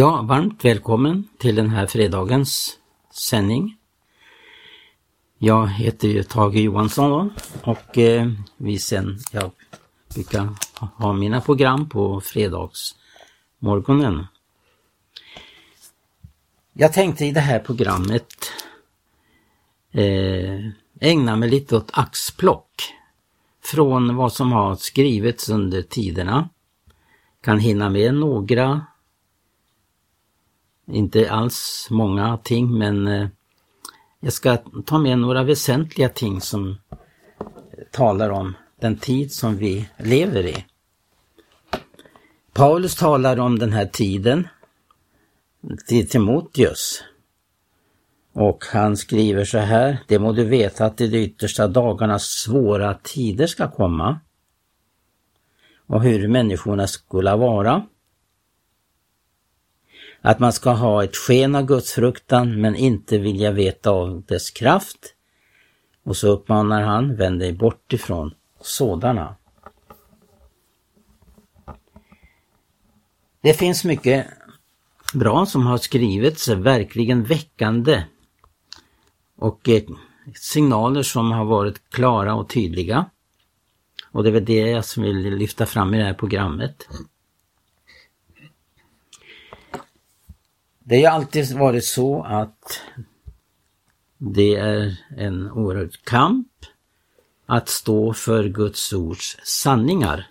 Ja, varmt välkommen till den här fredagens sändning. Jag heter ju Tage Johansson då, och eh, vi sen, jag brukar ha mina program på fredagsmorgonen. Jag tänkte i det här programmet eh, ägna mig lite åt axplock från vad som har skrivits under tiderna. Kan hinna med några inte alls många ting men eh, jag ska ta med några väsentliga ting som eh, talar om den tid som vi lever i. Paulus talar om den här tiden till Timoteus. Och han skriver så här, det må du veta att i de yttersta dagarnas svåra tider ska komma och hur människorna skulle vara att man ska ha ett sken av gudsfruktan men inte vilja veta av dess kraft. Och så uppmanar han, vänd dig bort ifrån sådana. Det finns mycket bra som har skrivits, verkligen väckande och eh, signaler som har varit klara och tydliga. Och det är väl det jag vill lyfta fram i det här programmet. Det har ju alltid varit så att det är en oerhörd kamp att stå för Guds ords sanningar.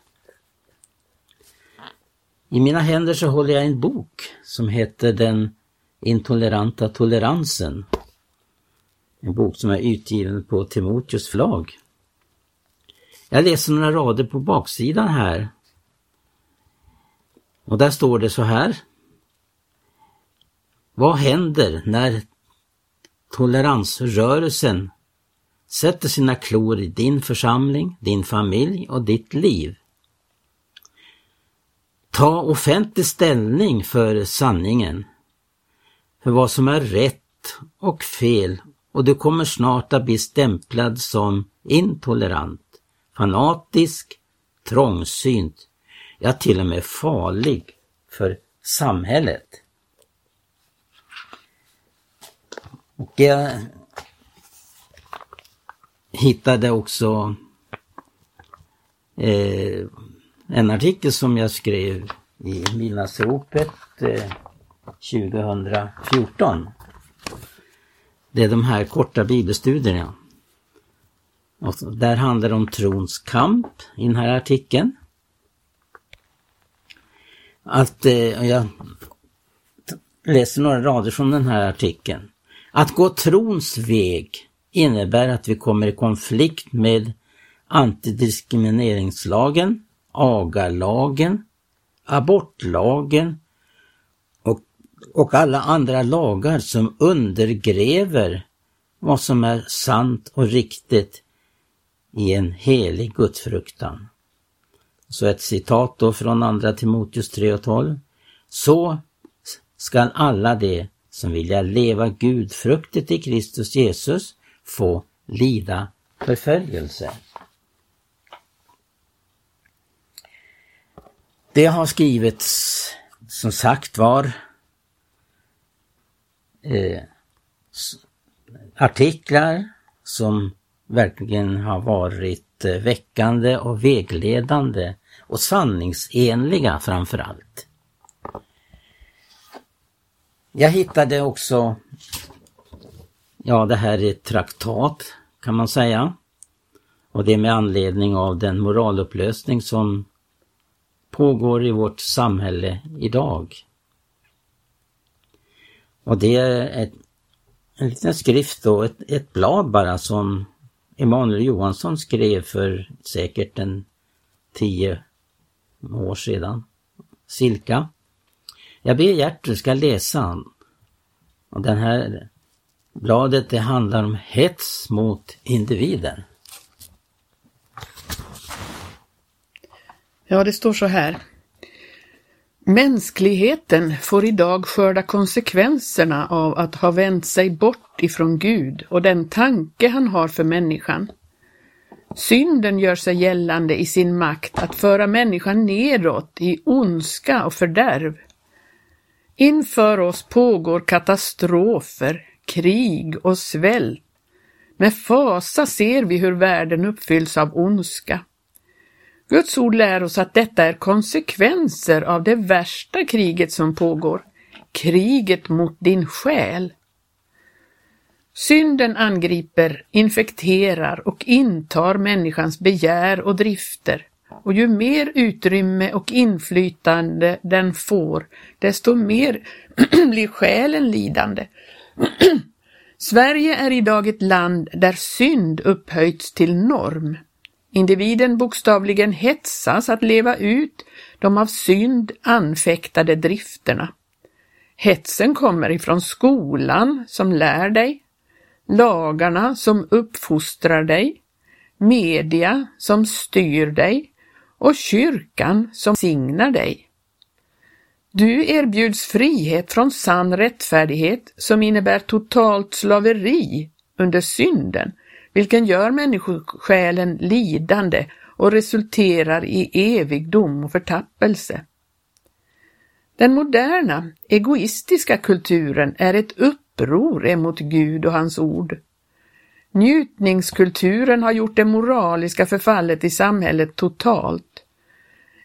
I mina händer så håller jag en bok som heter Den intoleranta toleransen. En bok som är utgiven på Timoteus förlag. Jag läser några rader på baksidan här. Och där står det så här. Vad händer när toleransrörelsen sätter sina klor i din församling, din familj och ditt liv? Ta offentlig ställning för sanningen, för vad som är rätt och fel och du kommer snart att bli stämplad som intolerant, fanatisk, trångsynt, ja till och med farlig för samhället. Och jag hittade också eh, en artikel som jag skrev i Midnattsropet eh, 2014. Det är de här korta bibelstudierna. Och där handlar det om trons kamp i den här artikeln. Att eh, jag läser några rader från den här artikeln. Att gå trons väg innebär att vi kommer i konflikt med antidiskrimineringslagen, agalagen, abortlagen och, och alla andra lagar som undergräver vad som är sant och riktigt i en helig gudsfruktan. Så ett citat då från andra Timoteus 3 och 12. Så skall alla de som vilja leva gudfruktigt i Kristus Jesus få lida förföljelse. Det har skrivits, som sagt var, eh, artiklar som verkligen har varit eh, väckande och vägledande och sanningsenliga framför allt. Jag hittade också, ja det här är ett traktat kan man säga. Och det är med anledning av den moralupplösning som pågår i vårt samhälle idag. Och det är ett, en liten skrift då, ett, ett blad bara som Emanuel Johansson skrev för säkert en tio år sedan, cirka. Jag ber Gertrud ska läsa. Och den här bladet det handlar om hets mot individen. Ja, det står så här. Mänskligheten får idag skörda konsekvenserna av att ha vänt sig bort ifrån Gud och den tanke han har för människan. Synden gör sig gällande i sin makt att föra människan nedåt i ondska och fördärv. Inför oss pågår katastrofer, krig och svält. Med fasa ser vi hur världen uppfylls av ondska. Guds ord lär oss att detta är konsekvenser av det värsta kriget som pågår, kriget mot din själ. Synden angriper, infekterar och intar människans begär och drifter och ju mer utrymme och inflytande den får, desto mer blir själen lidande. Sverige är idag ett land där synd upphöjts till norm. Individen bokstavligen hetsas att leva ut de av synd anfäktade drifterna. Hetsen kommer ifrån skolan som lär dig, lagarna som uppfostrar dig, media som styr dig och kyrkan som signar dig. Du erbjuds frihet från sann rättfärdighet som innebär totalt slaveri under synden, vilken gör människosjälen lidande och resulterar i evig dom och förtappelse. Den moderna, egoistiska kulturen är ett uppror emot Gud och hans ord. Njutningskulturen har gjort det moraliska förfallet i samhället totalt.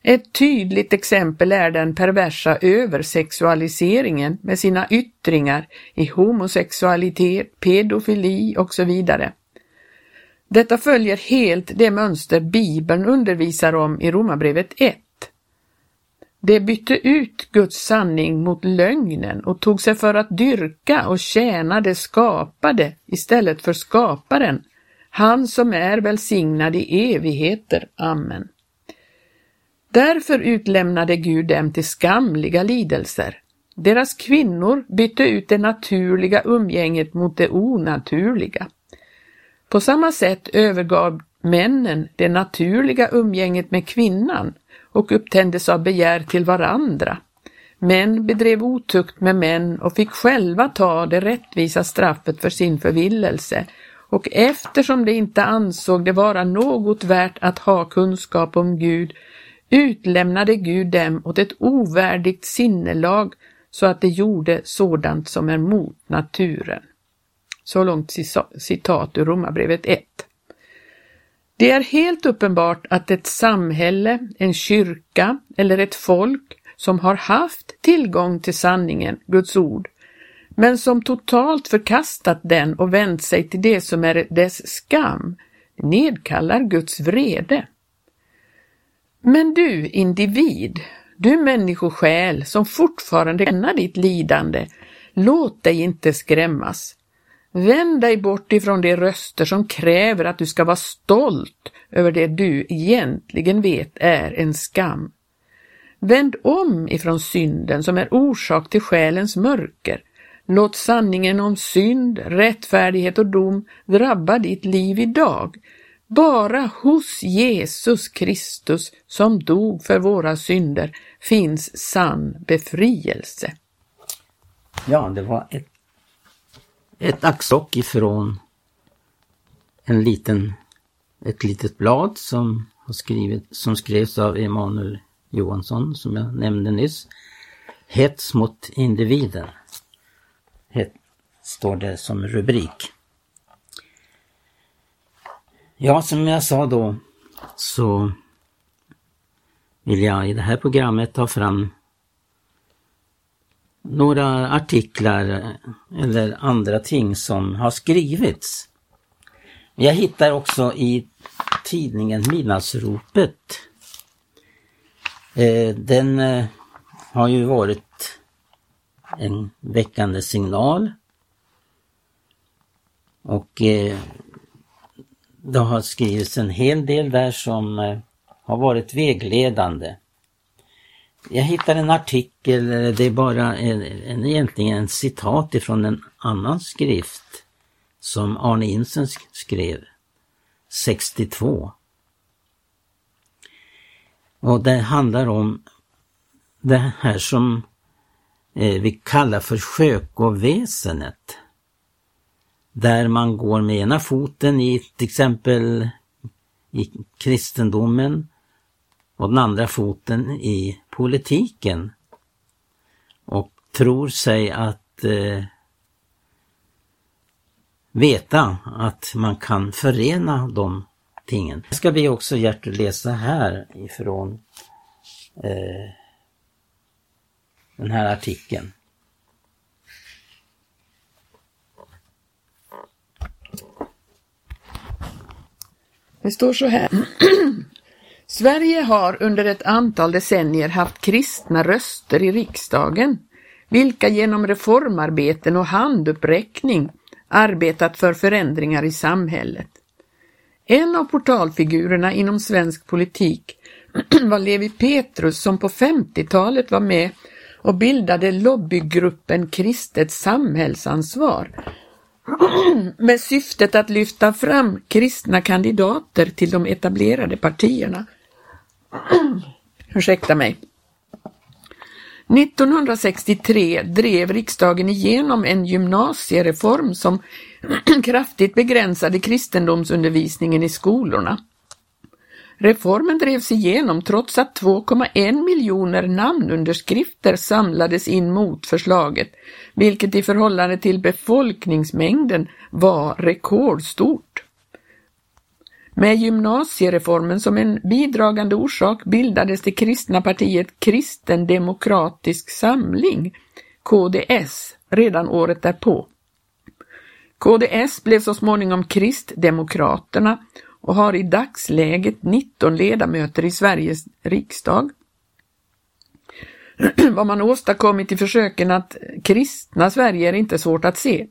Ett tydligt exempel är den perversa översexualiseringen med sina yttringar i homosexualitet, pedofili och så vidare. Detta följer helt det mönster Bibeln undervisar om i Romarbrevet 1. Det bytte ut Guds sanning mot lögnen och tog sig för att dyrka och tjäna det skapade istället för skaparen, han som är välsignad i evigheter. Amen. Därför utlämnade Gud dem till skamliga lidelser. Deras kvinnor bytte ut det naturliga umgänget mot det onaturliga. På samma sätt övergav männen det naturliga umgänget med kvinnan och upptändes av begär till varandra. Män bedrev otukt med män och fick själva ta det rättvisa straffet för sin förvillelse och eftersom de inte ansåg det vara något värt att ha kunskap om Gud utlämnade Gud dem åt ett ovärdigt sinnelag så att de gjorde sådant som är mot naturen. Så långt citat ur Romarbrevet 1. Det är helt uppenbart att ett samhälle, en kyrka eller ett folk som har haft tillgång till sanningen, Guds ord, men som totalt förkastat den och vänt sig till det som är dess skam, nedkallar Guds vrede. Men du individ, du människosjäl som fortfarande känner ditt lidande, låt dig inte skrämmas. Vänd dig bort ifrån de röster som kräver att du ska vara stolt över det du egentligen vet är en skam. Vänd om ifrån synden som är orsak till själens mörker. Låt sanningen om synd, rättfärdighet och dom drabba ditt liv idag bara hos Jesus Kristus som dog för våra synder finns sann befrielse. Ja, det var ett, ett axock ifrån en liten, ett litet blad som, har skrivit, som skrevs av Emanuel Johansson som jag nämnde nyss. Hets mot individen. Het, står det som rubrik. Ja, som jag sa då så vill jag i det här programmet ta fram några artiklar eller andra ting som har skrivits. Jag hittar också i tidningen Midnattsropet. Eh, den eh, har ju varit en väckande signal. Och eh, det har skrivits en hel del där som har varit vägledande. Jag hittar en artikel, eh, det är bara en, en, egentligen en citat ifrån en annan skrift som Arne Insen skrev 62. Och det handlar om det här som eh, vi kallar för sjökoväsenet där man går med ena foten i till exempel i kristendomen och den andra foten i politiken. Och tror sig att eh, veta att man kan förena de tingen. Det ska vi också Gertrud läsa här ifrån eh, den här artikeln. Det står så här. Sverige har under ett antal decennier haft kristna röster i riksdagen, vilka genom reformarbeten och handuppräckning arbetat för förändringar i samhället. En av portalfigurerna inom svensk politik var Levi Petrus som på 50-talet var med och bildade lobbygruppen Kristet samhällsansvar med syftet att lyfta fram kristna kandidater till de etablerade partierna. Ursäkta mig. 1963 drev riksdagen igenom en gymnasiereform som kraftigt begränsade kristendomsundervisningen i skolorna. Reformen drevs igenom trots att 2,1 miljoner namnunderskrifter samlades in mot förslaget, vilket i förhållande till befolkningsmängden var rekordstort. Med gymnasiereformen som en bidragande orsak bildades det kristna partiet Kristen Demokratisk Samling, KDS, redan året därpå. KDS blev så småningom Kristdemokraterna och har i dagsläget 19 ledamöter i Sveriges riksdag. Vad man åstadkommit i försöken att kristna Sverige är inte svårt att se.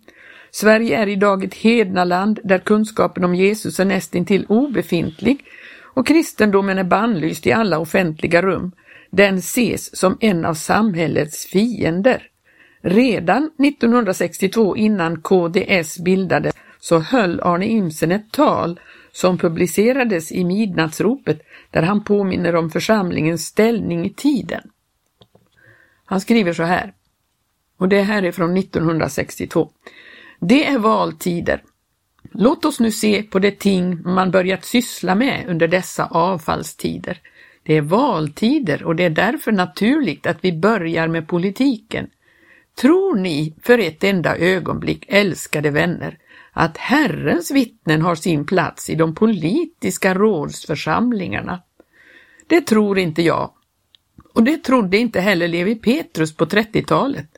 Sverige är idag ett hednaland där kunskapen om Jesus är nästintill obefintlig och kristendomen är bannlyst i alla offentliga rum. Den ses som en av samhällets fiender. Redan 1962 innan KDS bildades så höll Arne Imsen ett tal som publicerades i Midnattsropet där han påminner om församlingens ställning i tiden. Han skriver så här, och det här är från 1962. Det är valtider. Låt oss nu se på det ting man börjat syssla med under dessa avfallstider. Det är valtider och det är därför naturligt att vi börjar med politiken. Tror ni för ett enda ögonblick, älskade vänner, att Herrens vittnen har sin plats i de politiska rådsförsamlingarna? Det tror inte jag. Och det trodde inte heller Levi Petrus på 30-talet.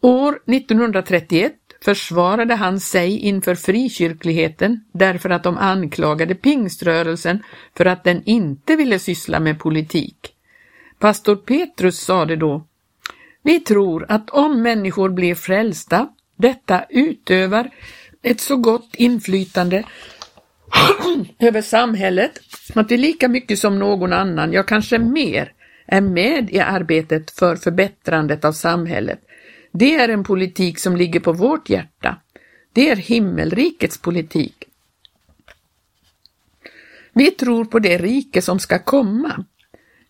År 1931 försvarade han sig inför frikyrkligheten därför att de anklagade pingströrelsen för att den inte ville syssla med politik. Pastor Petrus sade då Vi tror att om människor blir frälsta, detta utövar ett så gott inflytande över samhället att vi lika mycket som någon annan, ja kanske mer, är med i arbetet för förbättrandet av samhället. Det är en politik som ligger på vårt hjärta. Det är himmelrikets politik. Vi tror på det rike som ska komma.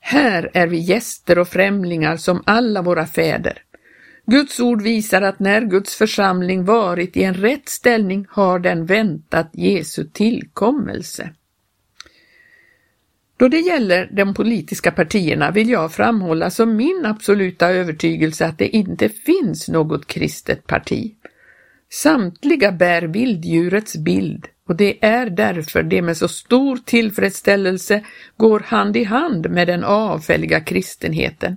Här är vi gäster och främlingar som alla våra fäder. Guds ord visar att när Guds församling varit i en rätt ställning har den väntat Jesu tillkommelse. Då det gäller de politiska partierna vill jag framhålla som min absoluta övertygelse att det inte finns något kristet parti. Samtliga bär vilddjurets bild och det är därför det med så stor tillfredsställelse går hand i hand med den avfälliga kristenheten.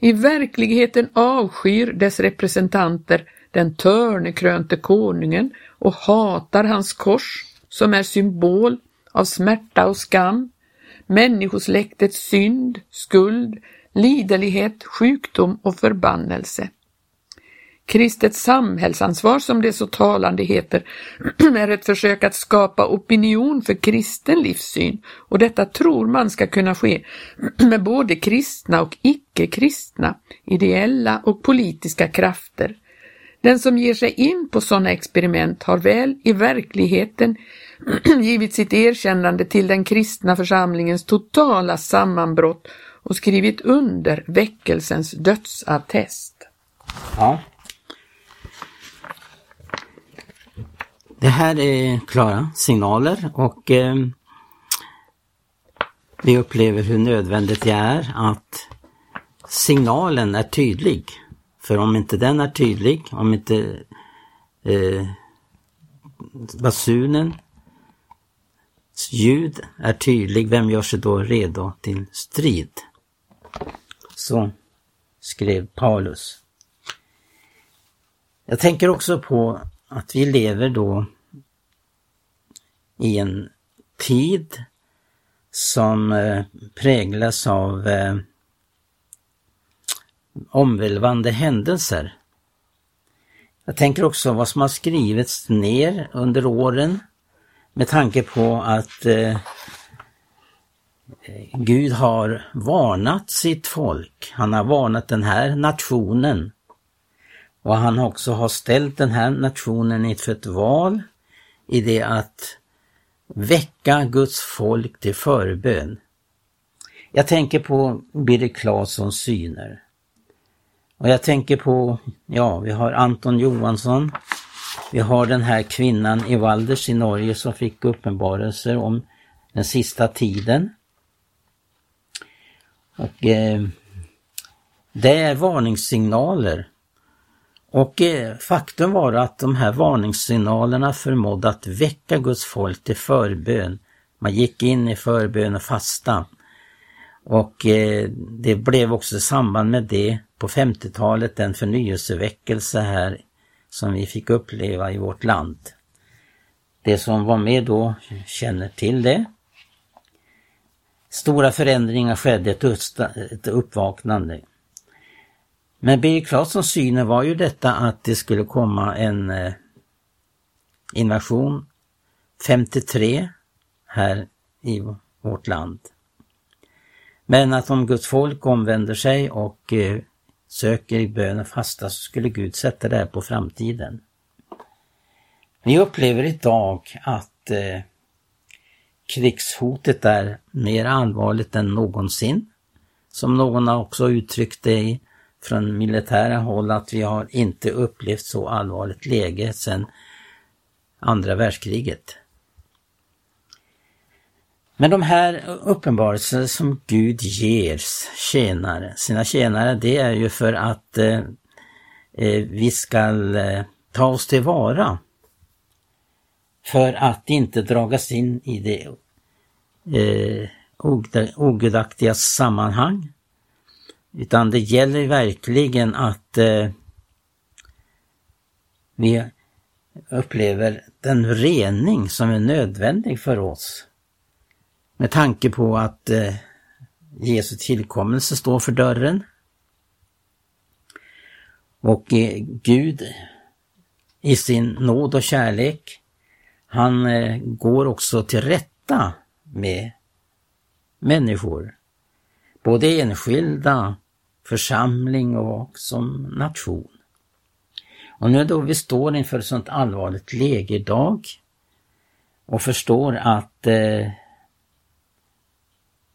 I verkligheten avskyr dess representanter den törnekrönte konungen och hatar hans kors som är symbol av smärta och skam, människosläktets synd, skuld, liderlighet, sjukdom och förbannelse. Kristets samhällsansvar, som det så talande heter, är ett försök att skapa opinion för kristen livssyn och detta tror man ska kunna ske med både kristna och icke-kristna, ideella och politiska krafter. Den som ger sig in på sådana experiment har väl i verkligheten givit sitt erkännande till den kristna församlingens totala sammanbrott och skrivit under väckelsens dödsattest. Ja. Det här är klara signaler och eh, vi upplever hur nödvändigt det är att signalen är tydlig För om inte den är tydlig, om inte eh, basunen ljud är tydlig, vem gör sig då redo till strid? Så skrev Paulus. Jag tänker också på att vi lever då i en tid som eh, präglas av eh, omvälvande händelser. Jag tänker också vad som har skrivits ner under åren med tanke på att eh, Gud har varnat sitt folk. Han har varnat den här nationen. Och han också har ställt den här nationen inför ett val i det att väcka Guds folk till förbön. Jag tänker på Birger Claessons syner. Och jag tänker på, ja, vi har Anton Johansson. Vi har den här kvinnan i Valders i Norge som fick uppenbarelser om den sista tiden. Och eh, det är varningssignaler. Och eh, faktum var att de här varningssignalerna förmådde att väcka Guds folk till förbön. Man gick in i förbön och fasta. Och eh, det blev också i samband med det på 50-talet en förnyelseväckelse här som vi fick uppleva i vårt land. Det som var med då känner till det. Stora förändringar skedde, ett uppvaknande. Men Birger Claessons syn var ju detta att det skulle komma en eh, invasion 53 här i vårt land. Men att om Guds folk omvänder sig och eh, söker i bön och fasta så skulle Gud sätta det här på framtiden. Vi upplever idag att eh, krigshotet är mer allvarligt än någonsin. Som någon har också uttryckt det från militära håll att vi har inte upplevt så allvarligt läge sedan andra världskriget. Men de här uppenbarelser som Gud ger tjänare, sina tjänare, det är ju för att eh, eh vi ska eh, ta oss tillvara. För att inte dragas in i det eh, ogudaktiga sammanhang. Utan det gäller verkligen att eh, vi upplever den rening som är nödvändig för oss med tanke på att eh, Jesu tillkommelse står för dörren. Och eh, Gud i sin nåd och kärlek, han eh, går också till rätta med människor. Både enskilda, församling och som nation. Och nu då vi står inför ett sådant allvarligt läge idag och förstår att eh,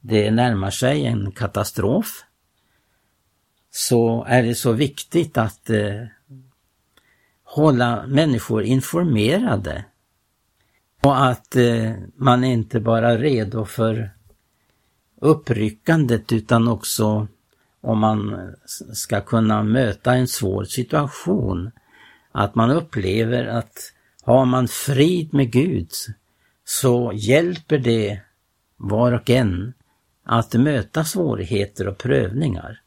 det närmar sig en katastrof så är det så viktigt att eh, hålla människor informerade. Och att eh, man inte bara är redo för uppryckandet utan också om man ska kunna möta en svår situation. Att man upplever att har man frid med Gud så hjälper det var och en att möta svårigheter och prövningar.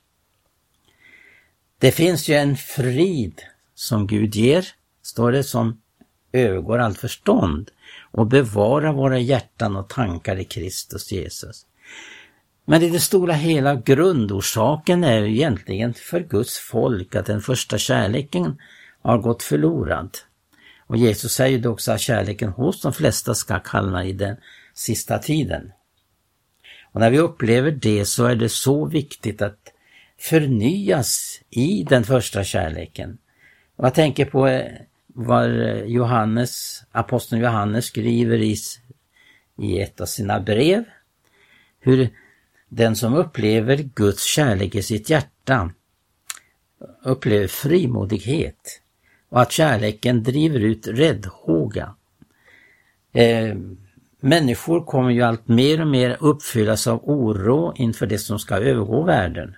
Det finns ju en frid som Gud ger, står det, som övergår allt förstånd och bevarar våra hjärtan och tankar i Kristus Jesus. Men i det stora hela grundorsaken är ju egentligen för Guds folk att den första kärleken har gått förlorad. Och Jesus säger ju också att kärleken hos de flesta ska kallna i den sista tiden. Och när vi upplever det så är det så viktigt att förnyas i den första kärleken. Och jag tänker på eh, vad eh, Johannes, aposteln Johannes skriver i, i ett av sina brev. Hur den som upplever Guds kärlek i sitt hjärta upplever frimodighet och att kärleken driver ut räddhåga. Eh, Människor kommer ju allt mer och mer uppfyllas av oro inför det som ska övergå världen.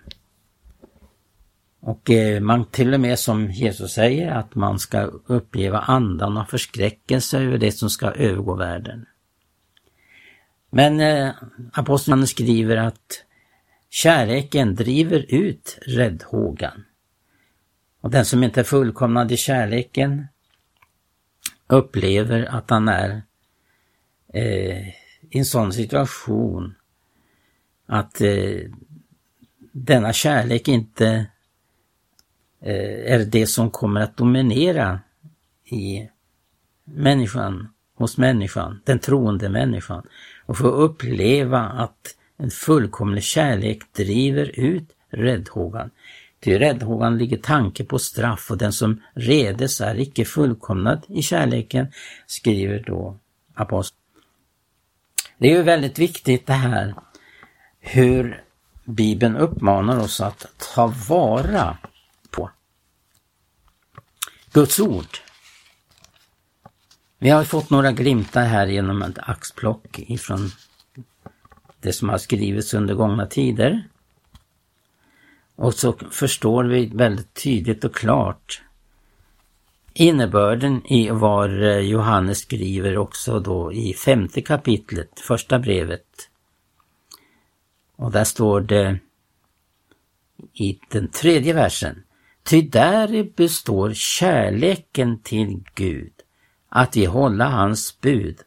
Och eh, man till och med som Jesus säger att man ska uppleva andan av förskräckelse över det som ska övergå världen. Men eh, aposteln skriver att kärleken driver ut räddhågan. Och den som inte är fullkomnad i kärleken upplever att han är eh, i en sån situation att eh, denna kärlek inte eh, är det som kommer att dominera i människan, hos människan, den troende människan. Och få uppleva att en fullkomlig kärlek driver ut räddhågan. Ty räddhågan ligger tanke på straff och den som redes är icke fullkomnad i kärleken, skriver då aposteln. Det är ju väldigt viktigt det här hur Bibeln uppmanar oss att ta vara på Guds ord. Vi har fått några glimtar här genom ett axplock ifrån det som har skrivits under gångna tider. Och så förstår vi väldigt tydligt och klart innebörden i vad eh, Johannes skriver också då i femte kapitlet, första brevet. Och där står det i den tredje versen. Ty däri består kärleken till Gud, att vi hålla hans bud,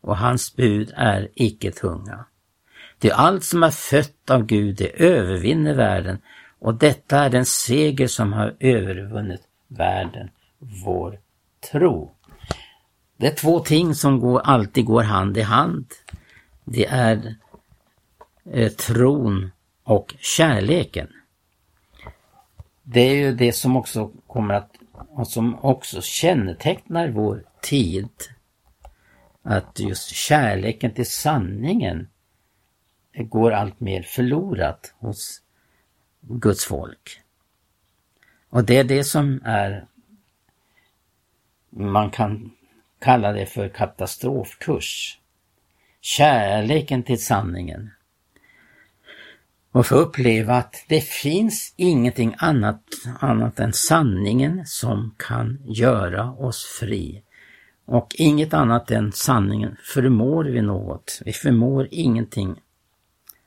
och hans bud är icke tunga. Ty allt som är fött av Gud, det övervinner världen, och detta är den seger som har övervunnit världen, vår tro. Det är två ting som går, alltid går hand i hand. Det är eh, tron och kärleken. Det är ju det som också kommer att, och som också kännetecknar vår tid. Att just kärleken till sanningen går allt mer förlorat hos Guds folk. Och det är det som är, man kan kalla det för katastrofkurs. Kärleken till sanningen. Och få uppleva att det finns ingenting annat, annat än sanningen som kan göra oss fri. Och inget annat än sanningen förmår vi något. Vi förmår ingenting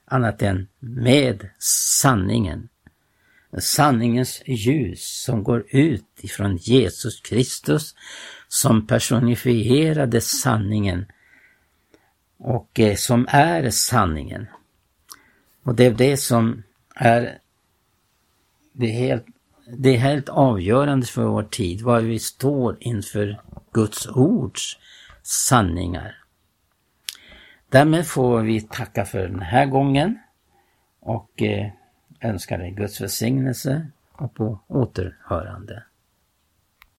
annat än med sanningen. Sanningens ljus som går ut ifrån Jesus Kristus som personifierade sanningen och eh, som är sanningen. Och det är det som är det är helt, det är helt avgörande för vår tid, var vi står inför Guds ords sanningar. Därmed får vi tacka för den här gången och eh, önskar dig Guds välsignelse och på återhörande.